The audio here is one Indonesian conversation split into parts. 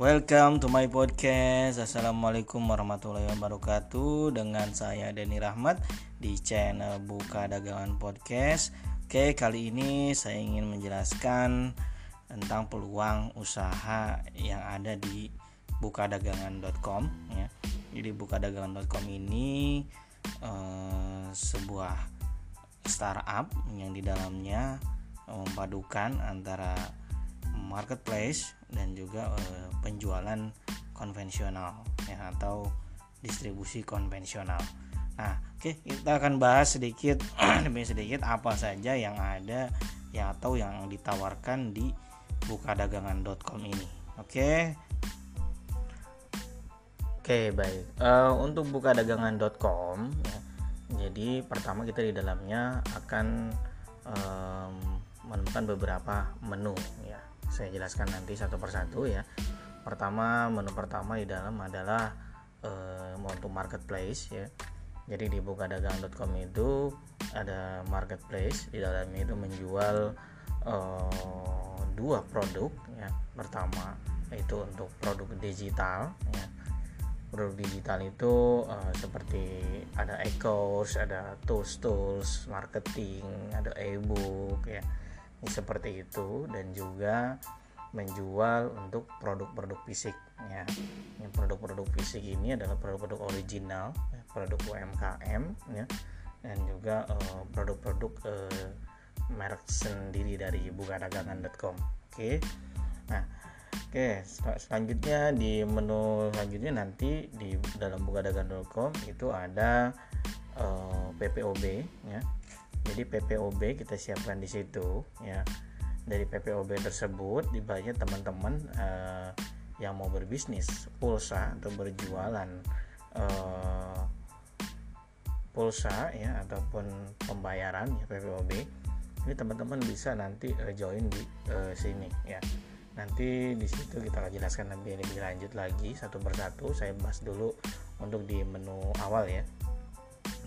Welcome to my podcast. Assalamualaikum warahmatullahi wabarakatuh. Dengan saya Denny Rahmat di channel Buka Dagangan Podcast. Oke, kali ini saya ingin menjelaskan tentang peluang usaha yang ada di bukadagangan.com ya. Jadi bukadagangan.com ini eh, sebuah startup yang di dalamnya memadukan antara marketplace dan juga uh, penjualan konvensional ya atau distribusi konvensional. Nah, oke okay, kita akan bahas sedikit demi sedikit apa saja yang ada yang atau yang ditawarkan di bukadagangan.com ini. Oke. Okay? Oke, okay, baik. Uh, untuk bukadagangan.com ya. Jadi pertama kita di dalamnya akan um, menemukan beberapa menu ya saya jelaskan nanti satu persatu ya. Pertama menu pertama di dalam adalah uh, marketplace ya. Jadi di bukadagang.com itu ada marketplace di dalamnya itu menjual uh, dua produk ya. Pertama itu untuk produk digital ya. Produk digital itu uh, seperti ada e-course, ada tools tools marketing, ada e-book ya seperti itu dan juga menjual untuk produk-produk fisik ya. Produk-produk fisik ini adalah produk-produk original, ya, produk UMKM ya dan juga uh, produk-produk uh, merek sendiri dari bukadagangan.com. Oke. Nah, oke, selanjutnya di menu selanjutnya nanti di dalam bukadagangan.com itu ada uh, PPOB ya jadi PPOB kita siapkan di situ ya. Dari PPOB tersebut dibayar teman-teman uh, yang mau berbisnis pulsa atau berjualan uh, pulsa ya ataupun pembayaran ya PPOB ini teman-teman bisa nanti uh, join di uh, sini ya. Nanti di situ kita akan jelaskan lebih lebih lanjut lagi satu persatu. Saya bahas dulu untuk di menu awal ya.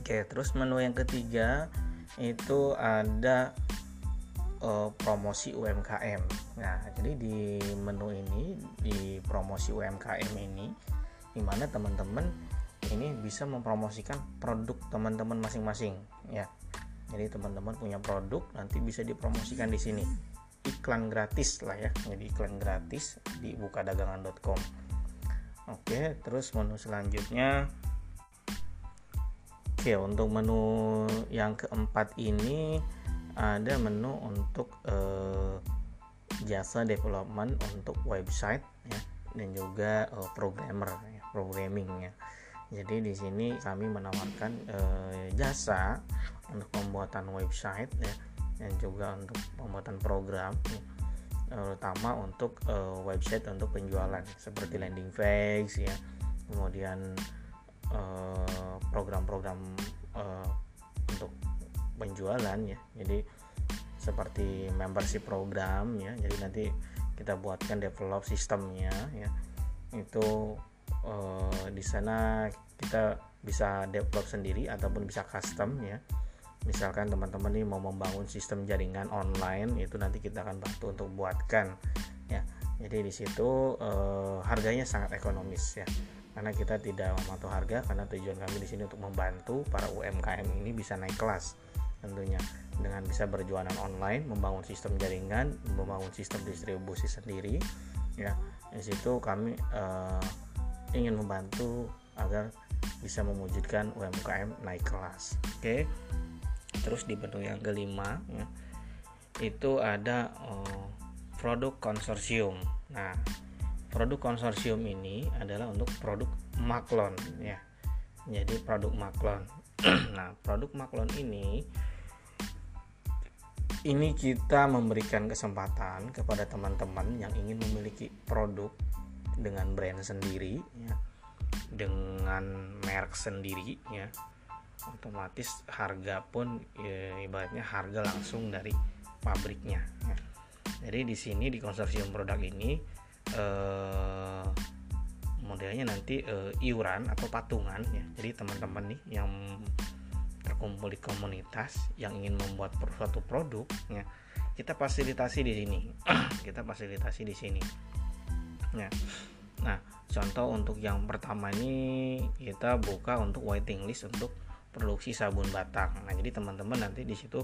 Oke terus menu yang ketiga itu ada uh, promosi UMKM. Nah, jadi di menu ini di promosi UMKM ini di mana teman-teman ini bisa mempromosikan produk teman-teman masing-masing ya. Jadi teman-teman punya produk nanti bisa dipromosikan di sini. Iklan gratis lah ya. Jadi iklan gratis di bukadagangan.com. Oke, terus menu selanjutnya Oke, untuk menu yang keempat ini ada menu untuk uh, jasa development untuk website ya dan juga uh, programmer ya, programming ya. Jadi di sini kami menawarkan uh, jasa untuk pembuatan website ya dan juga untuk pembuatan program ya, terutama untuk uh, website untuk penjualan seperti landing page ya kemudian program-program uh, untuk penjualan ya. Jadi seperti membership program ya. Jadi nanti kita buatkan develop sistemnya ya. Itu uh, di sana kita bisa develop sendiri ataupun bisa custom ya. Misalkan teman-teman ini mau membangun sistem jaringan online itu nanti kita akan bantu untuk buatkan ya. Jadi di situ uh, harganya sangat ekonomis ya karena kita tidak memantau harga karena tujuan kami di sini untuk membantu para UMKM ini bisa naik kelas tentunya dengan bisa berjualan online, membangun sistem jaringan, membangun sistem distribusi sendiri ya. Di situ kami uh, ingin membantu agar bisa mewujudkan UMKM naik kelas. Oke. Terus di menu yang kelima ya, itu ada uh, produk konsorsium. Nah, produk konsorsium ini adalah untuk produk maklon ya. Jadi produk maklon. Nah produk maklon ini ini kita memberikan kesempatan kepada teman-teman yang ingin memiliki produk dengan brand sendiri ya. Dengan merek sendiri ya. Otomatis harga pun ya, ibaratnya harga langsung dari pabriknya ya. jadi di sini di konsorsium produk ini uh, modelnya nanti uh, iuran atau patungan ya. Jadi teman-teman nih yang terkumpul di komunitas yang ingin membuat suatu produk ya kita fasilitasi di sini. Kita fasilitasi di sini. Ya. Nah, contoh untuk yang pertama ini kita buka untuk waiting list untuk produksi sabun batang. Nah, jadi teman-teman nanti di situ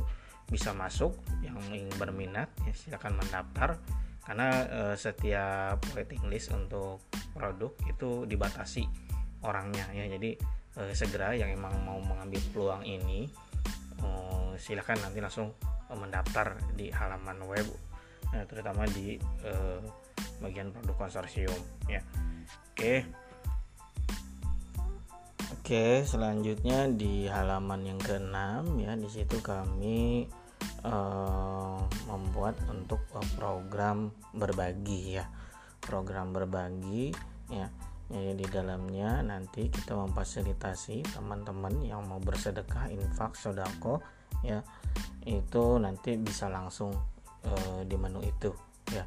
bisa masuk yang ingin berminat ya silakan mendaftar karena eh, setiap waiting list untuk produk itu dibatasi orangnya ya. Jadi eh, segera yang emang mau mengambil peluang ini eh, silakan nanti langsung mendaftar di halaman web nah, terutama di eh, bagian produk konsorsium ya. Oke. Oke, selanjutnya di halaman yang keenam ya di situ kami uh, membuat untuk uh, program berbagi ya. Program berbagi ya. Jadi di dalamnya nanti kita memfasilitasi teman-teman yang mau bersedekah infak sodako ya itu nanti bisa langsung uh, di menu itu ya.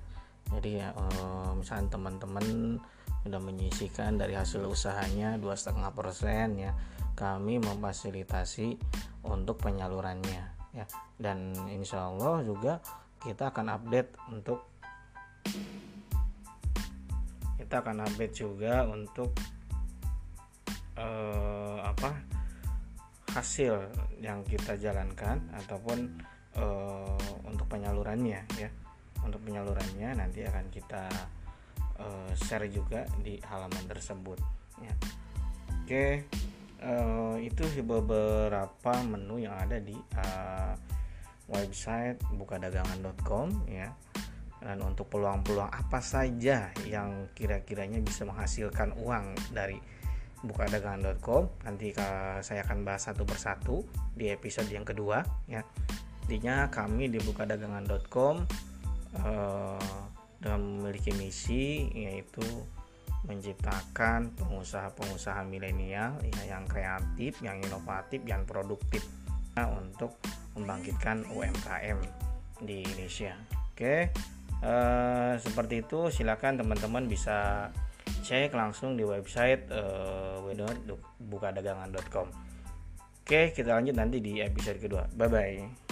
Jadi ya uh, misalnya teman-teman sudah menyisikan dari hasil usahanya dua setengah persen ya kami memfasilitasi untuk penyalurannya ya. Dan insya Allah juga kita akan update untuk kita akan update juga untuk eh, apa hasil yang kita jalankan ataupun eh, untuk penyalurannya ya. Untuk penyalurannya nanti akan kita uh, share juga di halaman tersebut ya. Oke uh, itu beberapa menu yang ada di uh, website bukadagangan.com ya. Dan untuk peluang-peluang apa saja yang kira-kiranya bisa menghasilkan uang dari bukadagangan.com nanti saya akan bahas satu persatu di episode yang kedua ya. Intinya kami di bukadagangan.com uh, dengan memiliki misi yaitu menciptakan pengusaha-pengusaha milenial ya, yang kreatif, yang inovatif, yang produktif nah, untuk membangkitkan UMKM di Indonesia. Oke, eh, seperti itu. Silakan teman-teman bisa cek langsung di website eh, www.bukadagangan.com. Oke, kita lanjut nanti di episode kedua. Bye bye.